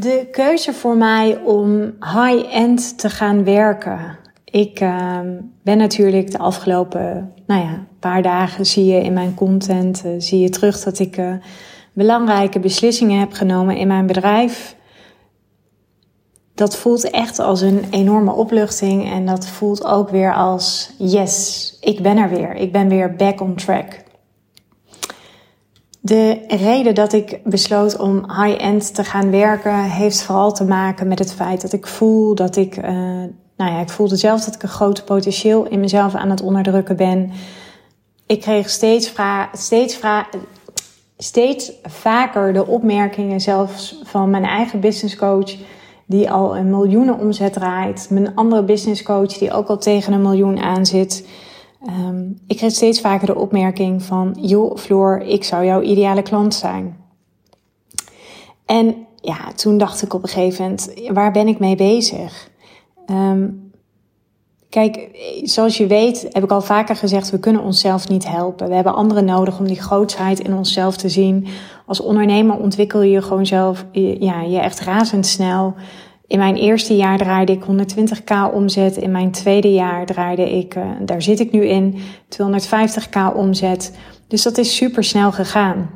De keuze voor mij om high-end te gaan werken. Ik uh, ben natuurlijk de afgelopen nou ja, paar dagen zie je in mijn content, uh, zie je terug dat ik uh, belangrijke beslissingen heb genomen in mijn bedrijf. Dat voelt echt als een enorme opluchting en dat voelt ook weer als yes, ik ben er weer. Ik ben weer back on track. De reden dat ik besloot om high-end te gaan werken heeft vooral te maken met het feit dat ik voel dat ik, uh, nou ja, ik voelde zelf dat ik een groot potentieel in mezelf aan het onderdrukken ben. Ik kreeg steeds, vra steeds, vra steeds vaker de opmerkingen, zelfs van mijn eigen business coach, die al een miljoenen omzet draait, mijn andere business coach die ook al tegen een miljoen aanzit. Um, ik kreeg steeds vaker de opmerking van, joh Floor, ik zou jouw ideale klant zijn. En ja, toen dacht ik op een gegeven moment, waar ben ik mee bezig? Um, kijk, zoals je weet, heb ik al vaker gezegd, we kunnen onszelf niet helpen. We hebben anderen nodig om die grootsheid in onszelf te zien. Als ondernemer ontwikkel je gewoon zelf, ja, je echt razendsnel. In mijn eerste jaar draaide ik 120k omzet. In mijn tweede jaar draaide ik, uh, daar zit ik nu in, 250k omzet. Dus dat is super snel gegaan.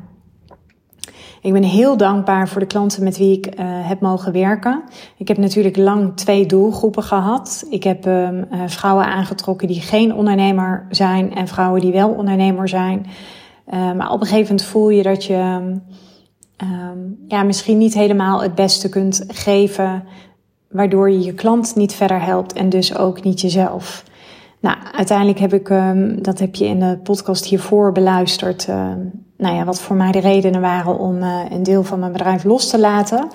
Ik ben heel dankbaar voor de klanten met wie ik uh, heb mogen werken. Ik heb natuurlijk lang twee doelgroepen gehad. Ik heb uh, vrouwen aangetrokken die geen ondernemer zijn en vrouwen die wel ondernemer zijn. maar op een gegeven moment voel je dat je um, ja, misschien niet helemaal het beste kunt geven, waardoor je je klant niet verder helpt en dus ook niet jezelf. Nou, uiteindelijk heb ik, um, dat heb je in de podcast hiervoor beluisterd, uh, nou ja, wat voor mij de redenen waren om uh, een deel van mijn bedrijf los te laten.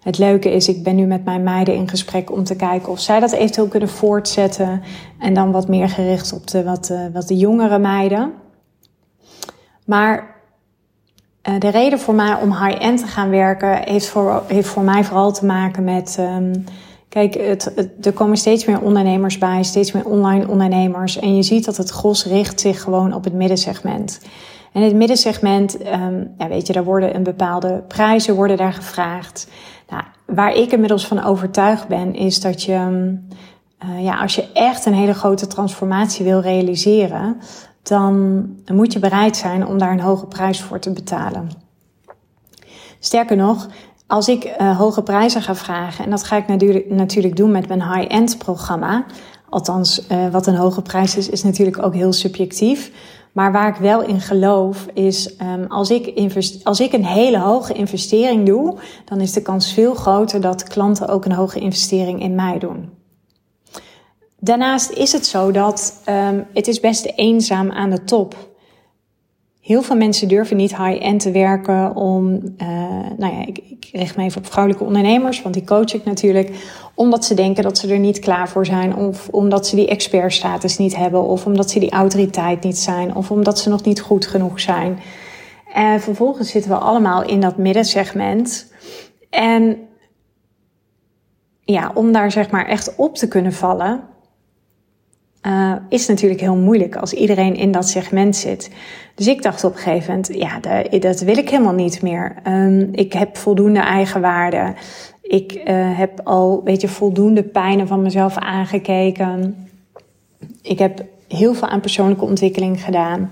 Het leuke is, ik ben nu met mijn meiden in gesprek om te kijken of zij dat eventueel kunnen voortzetten. En dan wat meer gericht op de wat, uh, wat de jongere meiden. Maar uh, de reden voor mij om high-end te gaan werken heeft voor, heeft voor mij vooral te maken met. Um, kijk, het, er komen steeds meer ondernemers bij, steeds meer online ondernemers. En je ziet dat het gros richt zich gewoon op het middensegment. En het middensegment, um, ja, weet je, daar worden een bepaalde prijzen worden daar gevraagd. Nou, waar ik inmiddels van overtuigd ben, is dat je, uh, ja, als je echt een hele grote transformatie wil realiseren, dan moet je bereid zijn om daar een hoge prijs voor te betalen. Sterker nog, als ik uh, hoge prijzen ga vragen, en dat ga ik natuurlijk, natuurlijk doen met mijn high-end programma. Althans, uh, wat een hoge prijs is, is natuurlijk ook heel subjectief. Maar waar ik wel in geloof is, um, als, ik als ik een hele hoge investering doe, dan is de kans veel groter dat klanten ook een hoge investering in mij doen. Daarnaast is het zo dat um, het is best eenzaam aan de top. Heel veel mensen durven niet high-end te werken om, uh, nou ja, ik, ik richt me even op vrouwelijke ondernemers, want die coach ik natuurlijk, omdat ze denken dat ze er niet klaar voor zijn, of omdat ze die expertstatus niet hebben, of omdat ze die autoriteit niet zijn, of omdat ze nog niet goed genoeg zijn. En vervolgens zitten we allemaal in dat middensegment. En ja, om daar zeg maar echt op te kunnen vallen, uh, is natuurlijk heel moeilijk als iedereen in dat segment zit. Dus ik dacht op een gegeven moment, ja, dat wil ik helemaal niet meer. Um, ik heb voldoende eigenwaarde. Ik uh, heb al, weet je, voldoende pijnen van mezelf aangekeken. Ik heb heel veel aan persoonlijke ontwikkeling gedaan.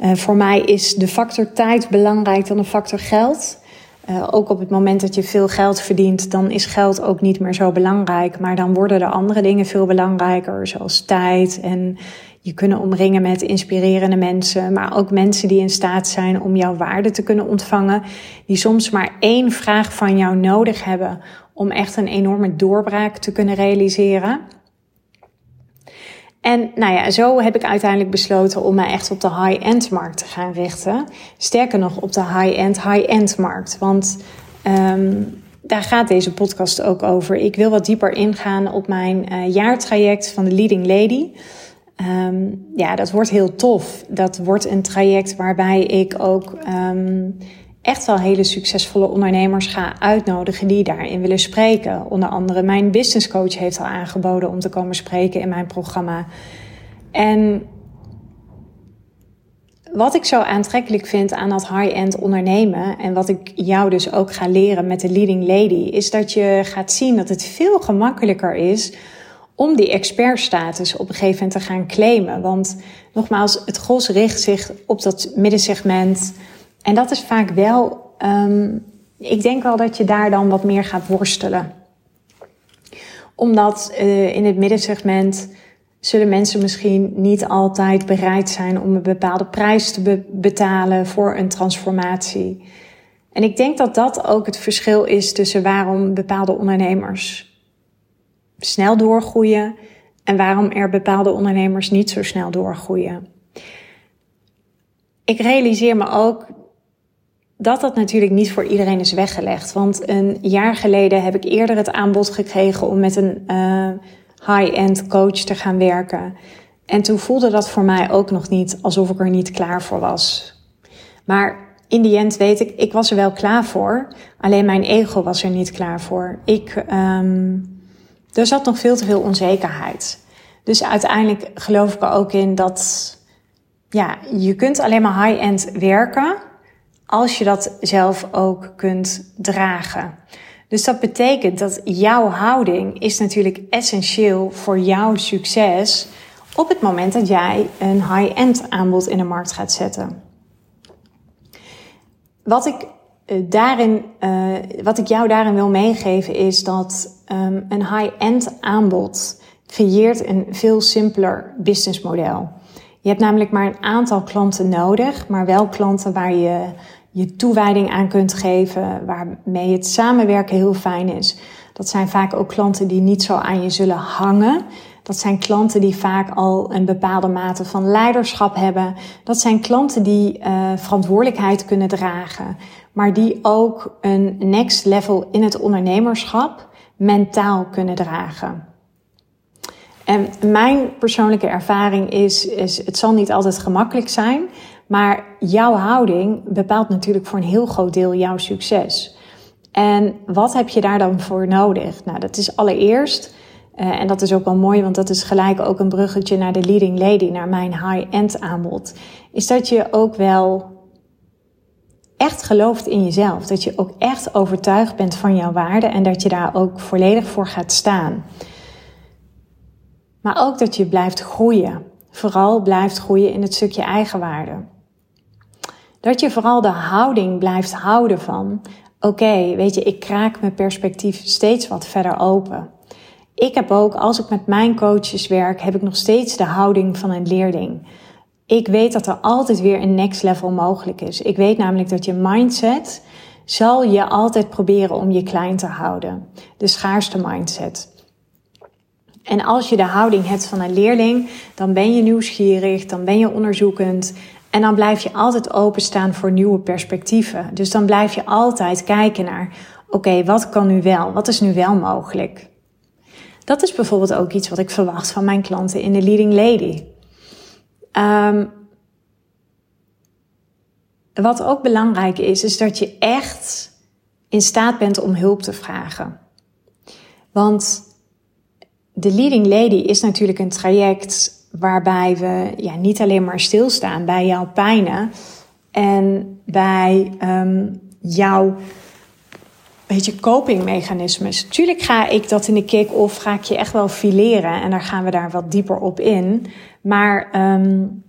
Uh, voor mij is de factor tijd belangrijk dan de factor geld. Uh, ook op het moment dat je veel geld verdient, dan is geld ook niet meer zo belangrijk. Maar dan worden er andere dingen veel belangrijker, zoals tijd en je kunnen omringen met inspirerende mensen, maar ook mensen die in staat zijn om jouw waarde te kunnen ontvangen, die soms maar één vraag van jou nodig hebben om echt een enorme doorbraak te kunnen realiseren. En nou ja, zo heb ik uiteindelijk besloten om me echt op de high-end markt te gaan richten. Sterker nog, op de high-end, high-end markt. Want um, daar gaat deze podcast ook over. Ik wil wat dieper ingaan op mijn uh, jaartraject van de Leading Lady. Um, ja, dat wordt heel tof. Dat wordt een traject waarbij ik ook um, echt wel hele succesvolle ondernemers ga uitnodigen die daarin willen spreken. Onder andere mijn business coach heeft al aangeboden om te komen spreken in mijn programma. En wat ik zo aantrekkelijk vind aan dat high-end ondernemen en wat ik jou dus ook ga leren met de leading lady, is dat je gaat zien dat het veel gemakkelijker is om die expertstatus op een gegeven moment te gaan claimen. Want nogmaals, het gros richt zich op dat middensegment. En dat is vaak wel, um, ik denk wel dat je daar dan wat meer gaat worstelen. Omdat uh, in het middensegment zullen mensen misschien niet altijd bereid zijn om een bepaalde prijs te be betalen voor een transformatie. En ik denk dat dat ook het verschil is tussen waarom bepaalde ondernemers snel doorgroeien en waarom er bepaalde ondernemers niet zo snel doorgroeien. Ik realiseer me ook dat dat natuurlijk niet voor iedereen is weggelegd. Want een jaar geleden heb ik eerder het aanbod gekregen om met een uh, high-end coach te gaan werken. En toen voelde dat voor mij ook nog niet alsof ik er niet klaar voor was. Maar in die end weet ik, ik was er wel klaar voor. Alleen mijn ego was er niet klaar voor. Ik, um, er zat nog veel te veel onzekerheid. Dus uiteindelijk geloof ik er ook in dat ja, je kunt alleen maar high-end werken als je dat zelf ook kunt dragen. Dus dat betekent dat jouw houding is natuurlijk essentieel voor jouw succes op het moment dat jij een high-end aanbod in de markt gaat zetten. Wat ik eh, daarin, uh, wat ik jou daarin wil meegeven is dat um, een high-end aanbod creëert een veel simpeler businessmodel. Je hebt namelijk maar een aantal klanten nodig, maar wel klanten waar je je toewijding aan kunt geven, waarmee het samenwerken heel fijn is. Dat zijn vaak ook klanten die niet zo aan je zullen hangen. Dat zijn klanten die vaak al een bepaalde mate van leiderschap hebben. Dat zijn klanten die uh, verantwoordelijkheid kunnen dragen, maar die ook een next level in het ondernemerschap mentaal kunnen dragen. En mijn persoonlijke ervaring is, is, het zal niet altijd gemakkelijk zijn, maar jouw houding bepaalt natuurlijk voor een heel groot deel jouw succes. En wat heb je daar dan voor nodig? Nou, dat is allereerst, uh, en dat is ook wel mooi, want dat is gelijk ook een bruggetje naar de leading lady, naar mijn high-end aanbod, is dat je ook wel echt gelooft in jezelf. Dat je ook echt overtuigd bent van jouw waarde en dat je daar ook volledig voor gaat staan. Maar ook dat je blijft groeien. Vooral blijft groeien in het stukje eigenwaarde. Dat je vooral de houding blijft houden van, oké, weet je, ik kraak mijn perspectief steeds wat verder open. Ik heb ook, als ik met mijn coaches werk, heb ik nog steeds de houding van een leerling. Ik weet dat er altijd weer een next level mogelijk is. Ik weet namelijk dat je mindset zal je altijd proberen om je klein te houden. De schaarste mindset. En als je de houding hebt van een leerling, dan ben je nieuwsgierig, dan ben je onderzoekend en dan blijf je altijd openstaan voor nieuwe perspectieven. Dus dan blijf je altijd kijken naar, oké, wat kan nu wel? Wat is nu wel mogelijk? Dat is bijvoorbeeld ook iets wat ik verwacht van mijn klanten in de Leading Lady. Um, wat ook belangrijk is, is dat je echt in staat bent om hulp te vragen. Want de Leading Lady is natuurlijk een traject waarbij we ja, niet alleen maar stilstaan bij jouw pijnen en bij um, jouw beetje copingmechanismes. Tuurlijk ga ik dat in de kick-off, ga ik je echt wel fileren en daar gaan we daar wat dieper op in. Maar um,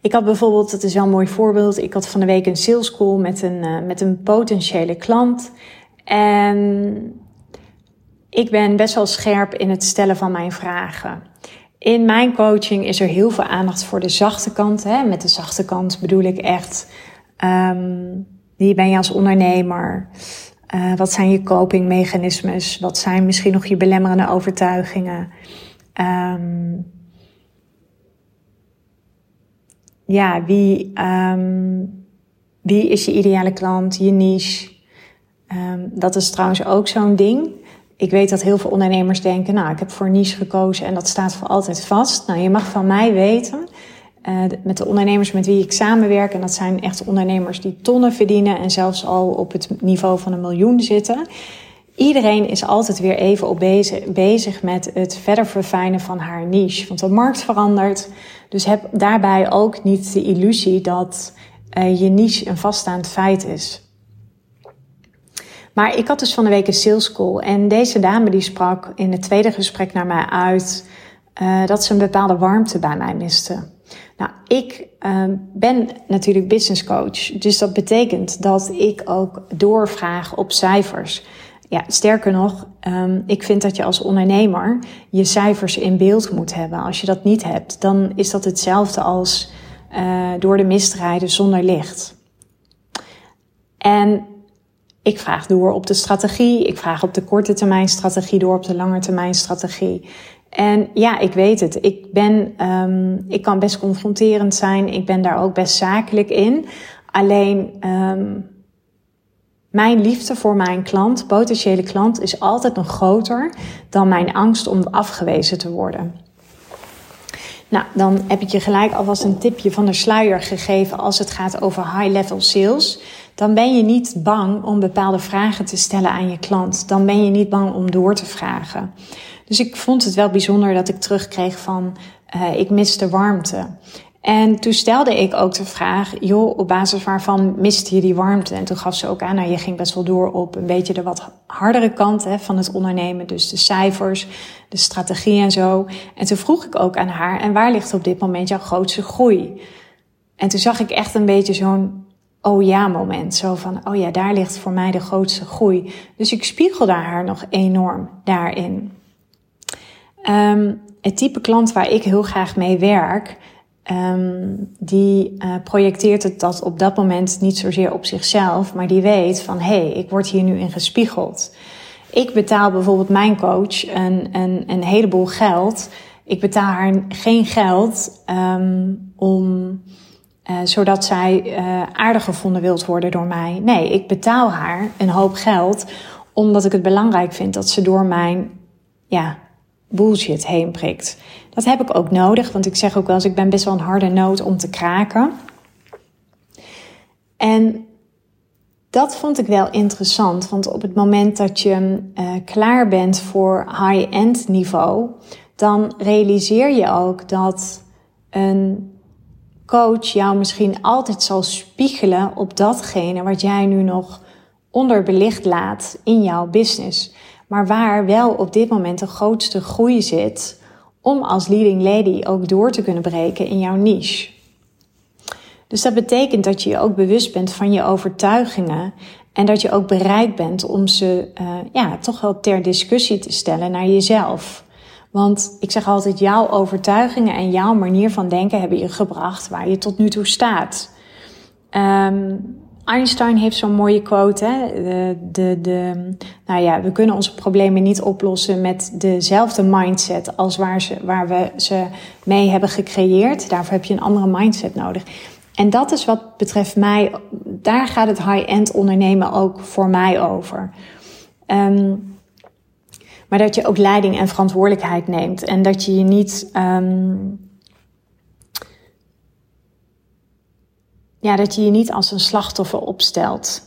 ik had bijvoorbeeld, dat is wel een mooi voorbeeld, ik had van de week een sales call met een, uh, met een potentiële klant. En ik ben best wel scherp in het stellen van mijn vragen. In mijn coaching is er heel veel aandacht voor de zachte kant. Hè? Met de zachte kant bedoel ik echt, um, wie ben je als ondernemer? Uh, wat zijn je copingmechanismes? Wat zijn misschien nog je belemmerende overtuigingen? Um, ja, wie, um, wie is je ideale klant, je niche? Dat is trouwens ook zo'n ding. Ik weet dat heel veel ondernemers denken, nou, ik heb voor niche gekozen en dat staat voor altijd vast. Nou, je mag van mij weten, uh, met de ondernemers met wie ik samenwerk, en dat zijn echt ondernemers die tonnen verdienen en zelfs al op het niveau van een miljoen zitten. iedereen is altijd weer even op bezig, bezig met het verder verfijnen van haar niche. Want de markt verandert. Dus heb daarbij ook niet de illusie dat uh, je niche een vaststaand feit is. Maar ik had dus van de week een sales call. En deze dame die sprak in het tweede gesprek naar mij uit uh, dat ze een bepaalde warmte bij mij miste. Nou, ik uh, ben natuurlijk business coach. Dus dat betekent dat ik ook doorvraag op cijfers. Ja, sterker nog, um, ik vind dat je als ondernemer je cijfers in beeld moet hebben. Als je dat niet hebt, dan is dat hetzelfde als uh, door de mist rijden zonder licht. En ik vraag door op de strategie. Ik vraag op de korte termijn strategie door op de lange termijn strategie. En ja, ik weet het. Ik ben, um, ik kan best confronterend zijn. Ik ben daar ook best zakelijk in. Alleen, um, mijn liefde voor mijn klant, potentiële klant, is altijd nog groter dan mijn angst om afgewezen te worden. Nou, dan heb ik je gelijk alvast een tipje van de sluier gegeven als het gaat over high-level sales. Dan ben je niet bang om bepaalde vragen te stellen aan je klant. Dan ben je niet bang om door te vragen. Dus ik vond het wel bijzonder dat ik terugkreeg van uh, ik mis de warmte. En toen stelde ik ook de vraag, joh, op basis waarvan miste je die warmte? En toen gaf ze ook aan, nou, je ging best wel door op een beetje de wat hardere kant hè, van het ondernemen. Dus de cijfers, de strategie en zo. En toen vroeg ik ook aan haar, en waar ligt op dit moment jouw grootste groei? En toen zag ik echt een beetje zo'n oh ja moment. Zo van, oh ja, daar ligt voor mij de grootste groei. Dus ik spiegelde haar nog enorm daarin. Um, het type klant waar ik heel graag mee werk, um, die uh, projecteert het dat op dat moment niet zozeer op zichzelf, maar die weet van hé, hey, ik word hier nu in gespiegeld. Ik betaal bijvoorbeeld mijn coach een, een, heleboel geld. Ik betaal haar geen geld um, om, uh, zodat zij uh, aardig gevonden wilt worden door mij. Nee, ik betaal haar een hoop geld omdat ik het belangrijk vind dat ze door mijn ja, bullshit heen prikt. Dat heb ik ook nodig, want ik zeg ook wel eens, ik ben best wel een harde noot om te kraken. En dat vond ik wel interessant, want op het moment dat je uh, klaar bent voor high-end niveau, dan realiseer je ook dat een coach jou misschien altijd zal spiegelen op datgene wat jij nu nog onderbelicht laat in jouw business maar waar wel op dit moment de grootste groei zit om als leading lady ook door te kunnen breken in jouw niche. Dus dat betekent dat je je ook bewust bent van je overtuigingen en dat je ook bereid bent om ze uh, ja, toch wel ter discussie te stellen naar jezelf. Want ik zeg altijd, jouw overtuigingen en jouw manier van denken hebben je gebracht waar je tot nu toe staat. Um, Einstein heeft zo'n mooie quote. Hè? De, de, de, nou ja, we kunnen onze problemen niet oplossen met dezelfde mindset als waar, ze, waar we ze mee hebben gecreëerd. Daarvoor heb je een andere mindset nodig. En dat is wat betreft mij, daar gaat het high-end ondernemen ook voor mij over. Um, maar dat je ook leiding en verantwoordelijkheid neemt. En dat je je niet um, ja, dat je je niet als een slachtoffer opstelt.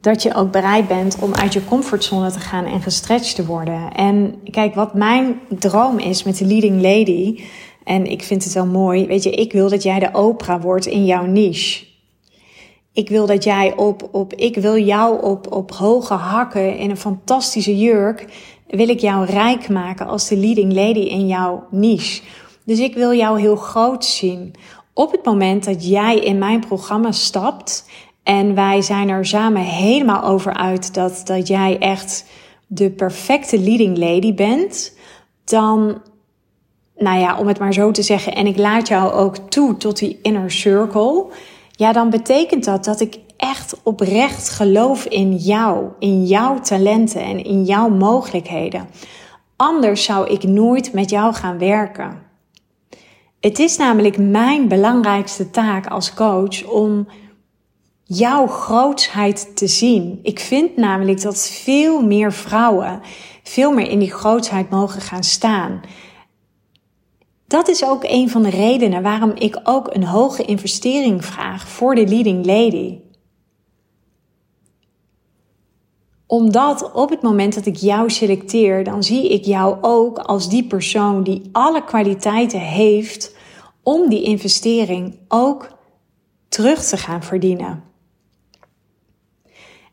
Dat je ook bereid bent om uit je comfortzone te gaan en gestretched te worden. En kijk, wat mijn droom is met de leading lady. En ik vind het wel mooi. Weet je, ik wil dat jij de Oprah wordt in jouw niche. Ik wil dat jij op, op ik wil jou op, op hoge hakken in een fantastische jurk. Wil ik jou rijk maken als de leading lady in jouw niche. Dus ik wil jou heel groot zien op het moment dat jij in mijn programma stapt en wij zijn er samen helemaal over uit dat, dat jij echt de perfecte leading lady bent, dan, nou ja, om het maar zo te zeggen, en ik laat jou ook toe tot die inner circle, ja, dan betekent dat dat ik echt oprecht geloof in jou, in jouw talenten en in jouw mogelijkheden. Anders zou ik nooit met jou gaan werken. Het is namelijk mijn belangrijkste taak als coach om jouw grootsheid te zien. Ik vind namelijk dat veel meer vrouwen veel meer in die grootsheid mogen gaan staan. Dat is ook een van de redenen waarom ik ook een hoge investering vraag voor de leading lady. Omdat op het moment dat ik jou selecteer, dan zie ik jou ook als die persoon die alle kwaliteiten heeft om die investering ook terug te gaan verdienen.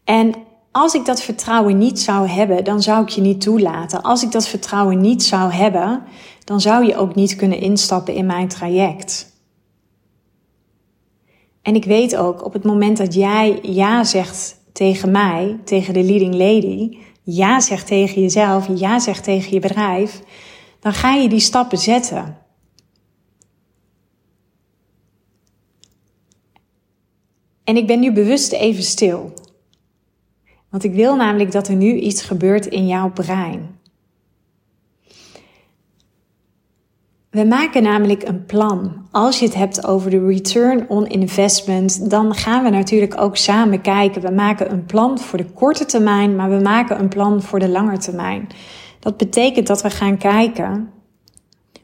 En als ik dat vertrouwen niet zou hebben, dan zou ik je niet toelaten. Als ik dat vertrouwen niet zou hebben, dan zou je ook niet kunnen instappen in mijn traject. En ik weet ook, op het moment dat jij ja zegt tegen mij, tegen de leading lady, ja zegt tegen jezelf, ja zegt tegen je bedrijf, dan ga je die stappen zetten. En ik ben nu bewust even stil. Want ik wil namelijk dat er nu iets gebeurt in jouw brein. We maken namelijk een plan. Als je het hebt over de return on investment, dan gaan we natuurlijk ook samen kijken. We maken een plan voor de korte termijn, maar we maken een plan voor de lange termijn. Dat betekent dat we gaan kijken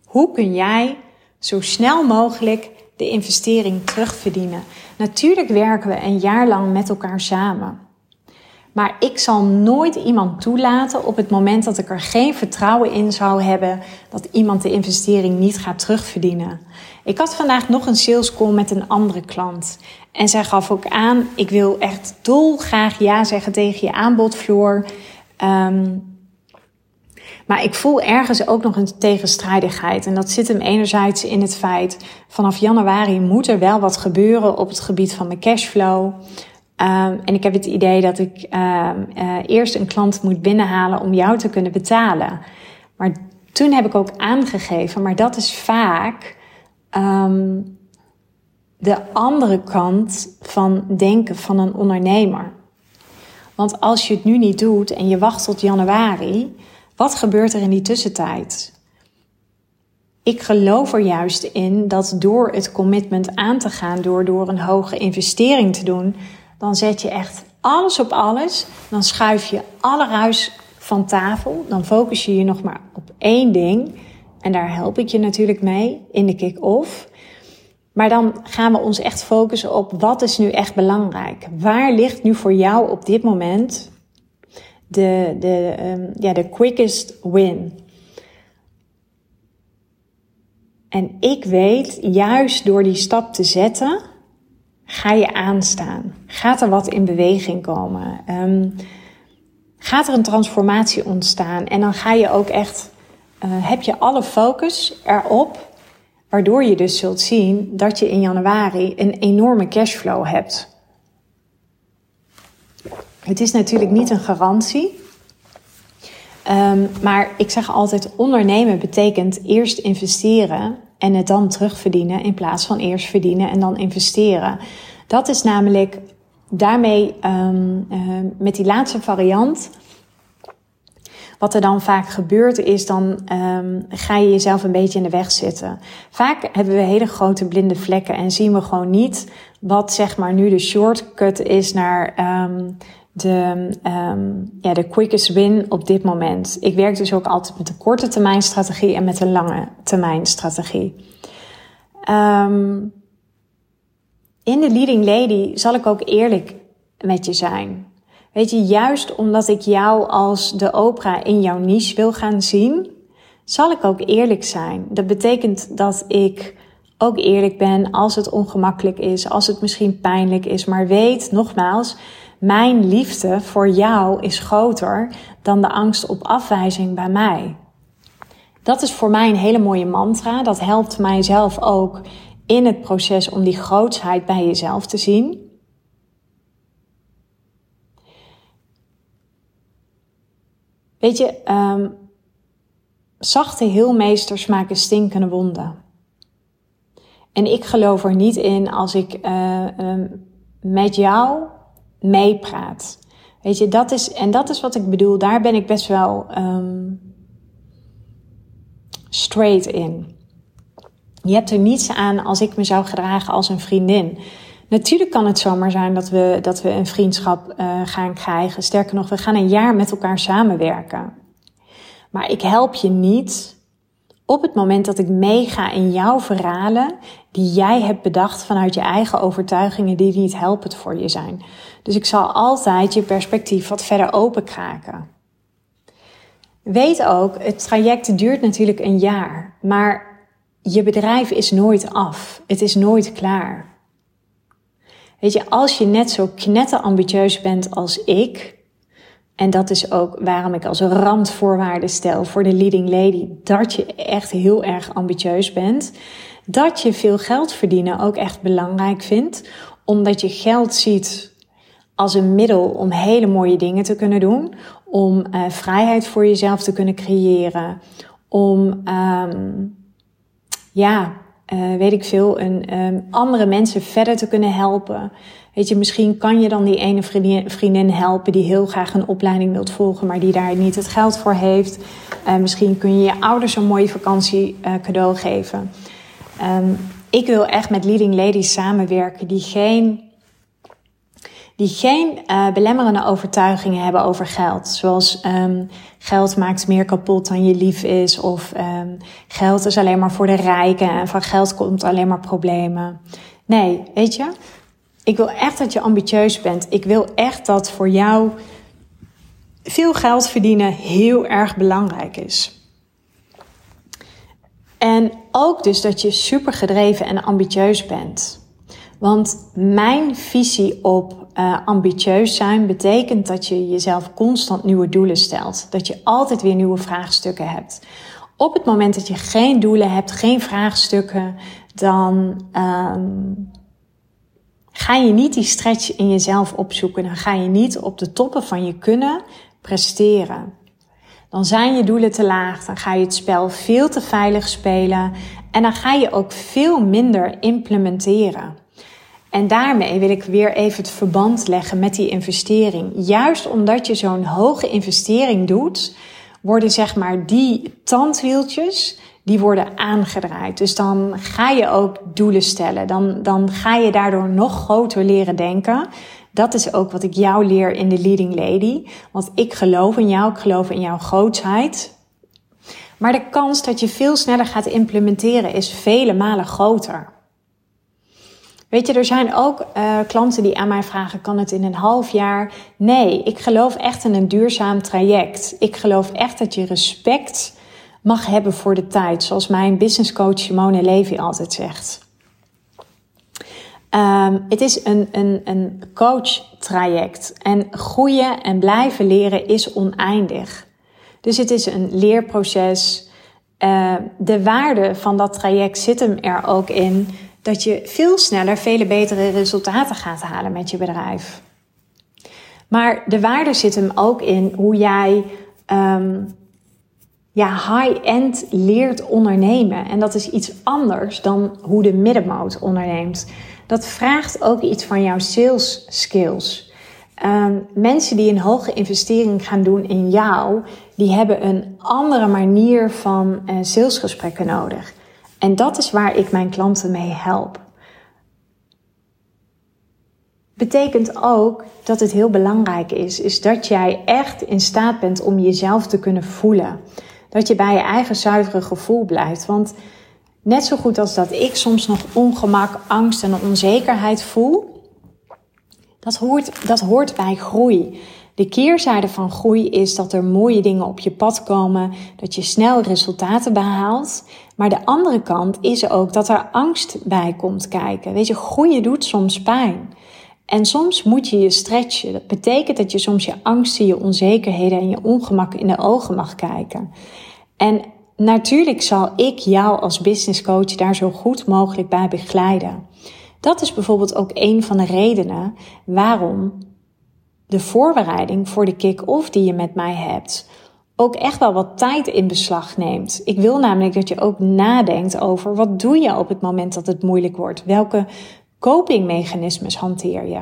hoe kun jij zo snel mogelijk de investering terugverdienen. Natuurlijk werken we een jaar lang met elkaar samen. Maar ik zal nooit iemand toelaten op het moment dat ik er geen vertrouwen in zou hebben dat iemand de investering niet gaat terugverdienen. Ik had vandaag nog een sales call met een andere klant. En zij gaf ook aan: ik wil echt dolgraag ja zeggen tegen je aanbodvloer. Um, maar ik voel ergens ook nog een tegenstrijdigheid. En dat zit hem enerzijds in het feit: vanaf januari moet er wel wat gebeuren op het gebied van mijn cashflow. Um, en ik heb het idee dat ik um, uh, eerst een klant moet binnenhalen om jou te kunnen betalen. Maar toen heb ik ook aangegeven, maar dat is vaak um, de andere kant van denken van een ondernemer. Want als je het nu niet doet en je wacht tot januari, wat gebeurt er in die tussentijd? Ik geloof er juist in dat door het commitment aan te gaan, door, door een hoge investering te doen, dan zet je echt alles op alles. Dan schuif je alle ruis van tafel. Dan focus je je nog maar op één ding. En daar help ik je natuurlijk mee in de kick-off. Maar dan gaan we ons echt focussen op wat is nu echt belangrijk. Waar ligt nu voor jou op dit moment de, de, um, ja, de quickest win? En ik weet, juist door die stap te zetten, ga je aanstaan? Gaat er wat in beweging komen? Um, gaat er een transformatie ontstaan? En dan ga je ook echt, uh, heb je alle focus erop, waardoor je dus zult zien dat je in januari een enorme cashflow hebt. Het is natuurlijk niet een garantie. Um, maar ik zeg altijd: ondernemen betekent eerst investeren en het dan terugverdienen in plaats van eerst verdienen en dan investeren. Dat is namelijk daarmee um, uh, met die laatste variant. Wat er dan vaak gebeurt is, dan um, ga je jezelf een beetje in de weg zitten. Vaak hebben we hele grote blinde vlekken en zien we gewoon niet wat zeg maar nu de shortcut is naar de, um, ja, de quickest win op dit moment. Ik werk dus ook altijd met een korte termijn strategie en met een lange termijn strategie. Um, in de Leading Lady zal ik ook eerlijk met je zijn. Weet je, juist omdat ik jou als de opera in jouw niche wil gaan zien, zal ik ook eerlijk zijn. Dat betekent dat ik ook eerlijk ben als het ongemakkelijk is, als het misschien pijnlijk is. Maar weet nogmaals, mijn liefde voor jou is groter dan de angst op afwijzing bij mij. Dat is voor mij een hele mooie mantra. Dat helpt mijzelf ook in het proces om die grootsheid bij jezelf te zien. Weet je, um, zachte heelmeesters maken stinkende wonden. En ik geloof er niet in als ik uh, um, met jou meepraat. Weet je, dat is, en dat is wat ik bedoel, daar ben ik best wel um, straight in. Je hebt er niets aan als ik me zou gedragen als een vriendin. Natuurlijk kan het zomaar zijn dat we, dat we een vriendschap uh, gaan krijgen. Sterker nog, we gaan een jaar met elkaar samenwerken. Maar ik help je niet op het moment dat ik meega in jouw verhalen die jij hebt bedacht vanuit je eigen overtuigingen die niet helpend voor je zijn. Dus ik zal altijd je perspectief wat verder openkraken. Weet ook, het traject duurt natuurlijk een jaar, maar je bedrijf is nooit af. Het is nooit klaar. Weet je, als je net zo knetterambitieus bent als ik, en dat is ook waarom ik als randvoorwaarde stel voor de leading lady dat je echt heel erg ambitieus bent, dat je veel geld verdienen ook echt belangrijk vindt, omdat je geld ziet als een middel om hele mooie dingen te kunnen doen, om uh, vrijheid voor jezelf te kunnen creëren, om um, ja, uh, weet ik veel, een, um, andere mensen verder te kunnen helpen. Weet je, misschien kan je dan die ene vriendin, helpen die heel graag een opleiding wilt volgen, maar die daar niet het geld voor heeft. Uh, misschien kun je je ouders een mooie vakantie cadeau geven. Um, ik wil echt met leading ladies samenwerken die geen die geen uh, belemmerende overtuigingen hebben over geld. Zoals um, geld maakt meer kapot dan je lief is. Of um, geld is alleen maar voor de rijken en van geld komt alleen maar problemen. Nee, weet je, ik wil echt dat je ambitieus bent. Ik wil echt dat voor jou veel geld verdienen heel erg belangrijk is. En ook dus dat je super gedreven en ambitieus bent. Want mijn visie op uh, ambitieus zijn betekent dat je jezelf constant nieuwe doelen stelt. Dat je altijd weer nieuwe vraagstukken hebt. Op het moment dat je geen doelen hebt, geen vraagstukken, dan um, ga je niet die stretch in jezelf opzoeken. Dan ga je niet op de toppen van je kunnen presteren. Dan zijn je doelen te laag, dan ga je het spel veel te veilig spelen en dan ga je ook veel minder implementeren. En daarmee wil ik weer even het verband leggen met die investering. Juist omdat je zo'n hoge investering doet, worden zeg maar die tandwieltjes, die worden aangedraaid. Dus dan ga je ook doelen stellen. Dan, dan ga je daardoor nog groter leren denken. Dat is ook wat ik jou leer in de Leading Lady. Want ik geloof in jou, ik geloof in jouw grootheid. Maar de kans dat je veel sneller gaat implementeren is vele malen groter. Weet je, er zijn ook uh, klanten die aan mij vragen: kan het in een half jaar? Nee, ik geloof echt in een duurzaam traject. Ik geloof echt dat je respect mag hebben voor de tijd, zoals mijn business coach Simone Levy altijd zegt. Um, het is een, een, een coach traject en groeien en blijven leren is oneindig. Dus het is een leerproces. Uh, de waarde van dat traject zit hem er ook in dat je veel sneller vele betere resultaten gaat halen met je bedrijf. Maar de waarde zit hem ook in hoe jij um, ja, high-end leert ondernemen. En dat is iets anders dan hoe de middenmoot onderneemt. Dat vraagt ook iets van jouw sales skills. Um, mensen die een hoge investering gaan doen in jou, die hebben een andere manier van uh, salesgesprekken nodig. En dat is waar ik mijn klanten mee help. Betekent ook dat het heel belangrijk is, is dat jij echt in staat bent om jezelf te kunnen voelen. Dat je bij je eigen zuivere gevoel blijft. Want net zo goed als dat ik soms nog ongemak, angst en onzekerheid voel, dat hoort, dat hoort bij groei. De keerzijde van groei is dat er mooie dingen op je pad komen, dat je snel resultaten behaalt. Maar de andere kant is ook dat er angst bij komt kijken. Weet je, groeien doet soms pijn. En soms moet je je stretchen. Dat betekent dat je soms je angsten, je onzekerheden en je ongemak in de ogen mag kijken. En natuurlijk zal ik jou als business coach daar zo goed mogelijk bij begeleiden. Dat is bijvoorbeeld ook een van de redenen waarom de voorbereiding voor de kick-off die je met mij hebt ook echt wel wat tijd in beslag neemt. Ik wil namelijk dat je ook nadenkt over wat doe je op het moment dat het moeilijk wordt? Welke copingmechanismes hanteer je?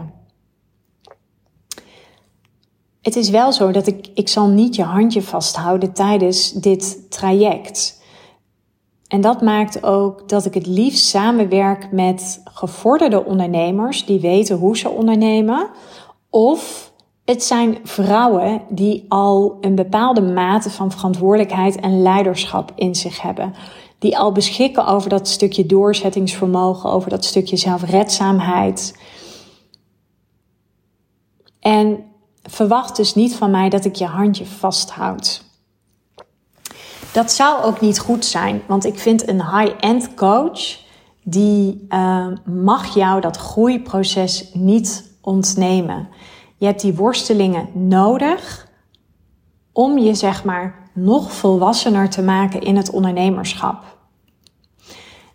Het is wel zo dat ik, ik zal niet je handje vasthouden tijdens dit traject. En dat maakt ook dat ik het liefst samenwerk met gevorderde ondernemers die weten hoe ze ondernemen. Of het zijn vrouwen die al een bepaalde mate van verantwoordelijkheid en leiderschap in zich hebben. die al beschikken over dat stukje doorzettingsvermogen, over dat stukje zelfredzaamheid. En verwacht dus niet van mij dat ik je handje vasthoud. Dat zou ook niet goed zijn, want ik vind een high-end coach die uh, mag jou dat groeiproces niet ontnemen. Je hebt die worstelingen nodig om je zeg maar nog volwassener te maken in het ondernemerschap.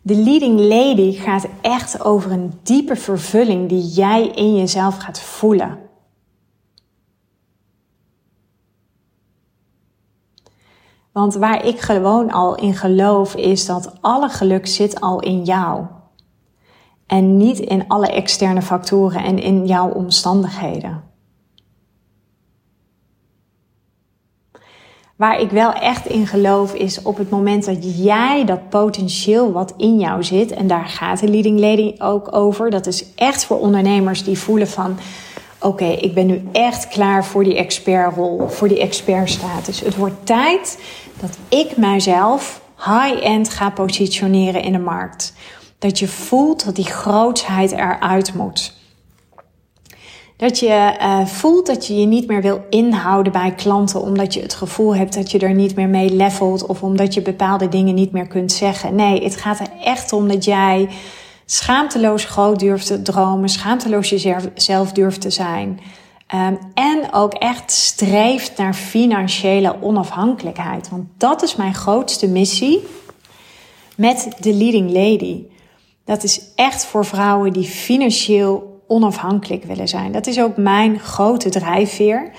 De leading lady gaat echt over een diepe vervulling die jij in jezelf gaat voelen. Want waar ik gewoon al in geloof is dat alle geluk zit al in jou. En niet in alle externe factoren en in jouw omstandigheden. Waar ik wel echt in geloof is op het moment dat jij dat potentieel wat in jou zit, en daar gaat de leading lady ook over. Dat is echt voor ondernemers die voelen van, oké, ik ben nu echt klaar voor die expertrol, voor die expertstatus. Het wordt tijd dat ik mijzelf high-end ga positioneren in de markt. Dat je voelt dat die grootsheid eruit moet. Dat je uh, voelt dat je je niet meer wil inhouden bij klanten omdat je het gevoel hebt dat je er niet meer mee levelt of omdat je bepaalde dingen niet meer kunt zeggen. Nee, het gaat er echt om dat jij schaamteloos groot durft te dromen, schaamteloos jezelf durft te zijn. Um, en ook echt streeft naar financiële onafhankelijkheid. Want dat is mijn grootste missie met de Leading Lady. Dat is echt voor vrouwen die financieel onafhankelijk willen zijn. Dat is ook mijn grote drijfveer.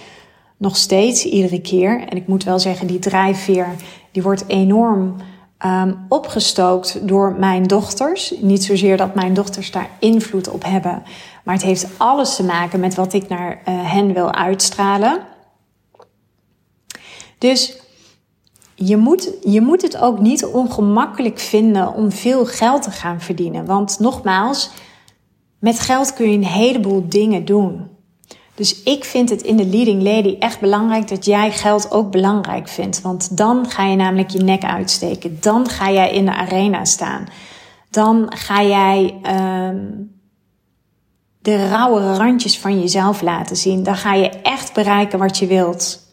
Nog steeds, iedere keer. En ik moet wel zeggen, die drijfveer die wordt enorm um, opgestookt door mijn dochters. Niet zozeer dat mijn dochters daar invloed op hebben, maar het heeft alles te maken met wat ik naar uh, hen wil uitstralen. Dus je moet, je moet het ook niet ongemakkelijk vinden om veel geld te gaan verdienen. Want nogmaals, met geld kun je een heleboel dingen doen. Dus ik vind het in de leading lady echt belangrijk dat jij geld ook belangrijk vindt. Want dan ga je namelijk je nek uitsteken. Dan ga jij in de arena staan. Dan ga jij um, de rauwe randjes van jezelf laten zien. Dan ga je echt bereiken wat je wilt.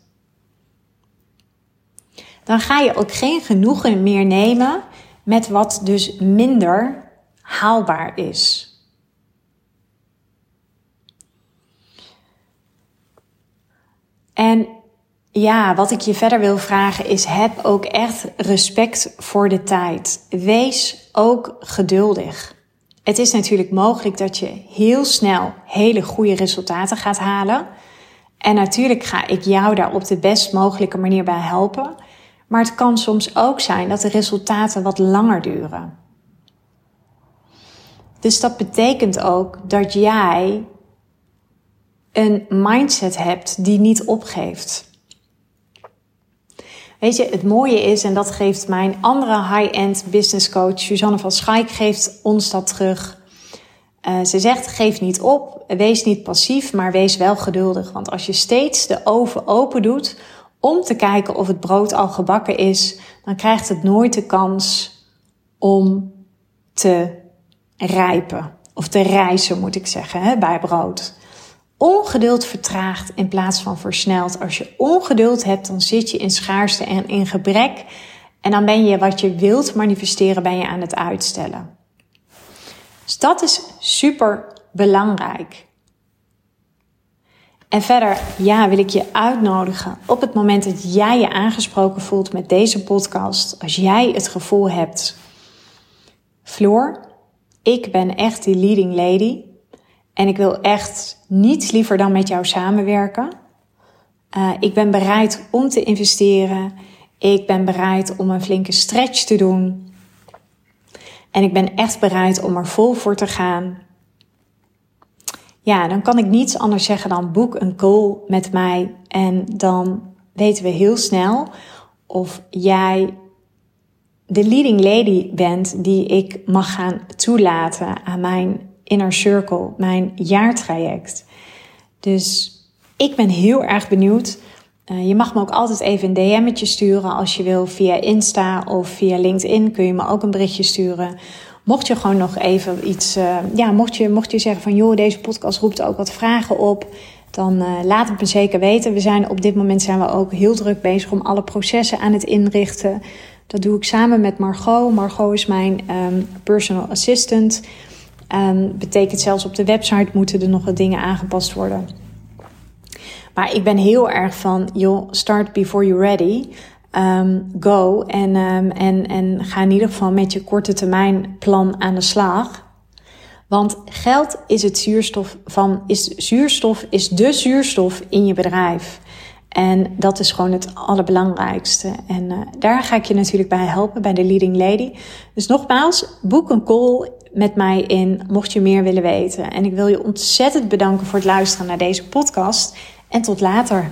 Dan ga je ook geen genoegen meer nemen met wat dus minder haalbaar is. En ja, wat ik je verder wil vragen is: heb ook echt respect voor de tijd. Wees ook geduldig. Het is natuurlijk mogelijk dat je heel snel hele goede resultaten gaat halen. En natuurlijk ga ik jou daar op de best mogelijke manier bij helpen. Maar het kan soms ook zijn dat de resultaten wat langer duren. Dus dat betekent ook dat jij een mindset hebt die niet opgeeft. Weet je, het mooie is, en dat geeft mijn andere high-end business coach, Suzanne van Schaik, geeft ons dat terug. Uh, ze zegt, geef niet op, wees niet passief, maar wees wel geduldig. Want als je steeds de oven open doet om te kijken of het brood al gebakken is, dan krijgt het nooit de kans om te rijpen. Of te rijzen, moet ik zeggen, hè, bij brood. Ongeduld vertraagt in plaats van versnelt. Als je ongeduld hebt, dan zit je in schaarste en in gebrek. En dan ben je wat je wilt manifesteren, ben je aan het uitstellen. Dus dat is super belangrijk. En verder, ja, wil ik je uitnodigen op het moment dat jij je aangesproken voelt met deze podcast. Als jij het gevoel hebt, Floor, ik ben echt die leading lady. En ik wil echt niets liever dan met jou samenwerken. Uh, ik ben bereid om te investeren. Ik ben bereid om een flinke stretch te doen. En ik ben echt bereid om er vol voor te gaan. Ja, dan kan ik niets anders zeggen dan boek een call met mij. En dan weten we heel snel of jij de leading lady bent die ik mag gaan toelaten aan mijn Inner Circle, mijn jaartraject. Dus ik ben heel erg benieuwd Uh, je mag me ook altijd even een DM'tje sturen als je wil via Insta of via LinkedIn kun je me ook een berichtje sturen. Mocht je gewoon nog even iets, uh, ja, mocht je, mocht je zeggen van joh, deze podcast roept ook wat vragen op, dan uh, laat het me zeker weten. We zijn op dit moment zijn we ook heel druk bezig om alle processen aan het inrichten. Dat doe ik samen met Margot. Margot is mijn um, personal assistant. Um, betekent zelfs op de website moeten er nog wat dingen aangepast worden. Maar ik ben heel erg van, joh, start before you're ready. Um, go en, um, en, en ga in ieder geval met je korte termijn plan aan de slag. Want geld is het zuurstof van, is zuurstof, is de zuurstof in je bedrijf. En dat is gewoon het allerbelangrijkste. En uh, daar ga ik je natuurlijk bij helpen, bij de Leading Lady. Dus nogmaals, boek een call met mij in, mocht je meer willen weten. En ik wil je ontzettend bedanken voor het luisteren naar deze podcast. En tot later.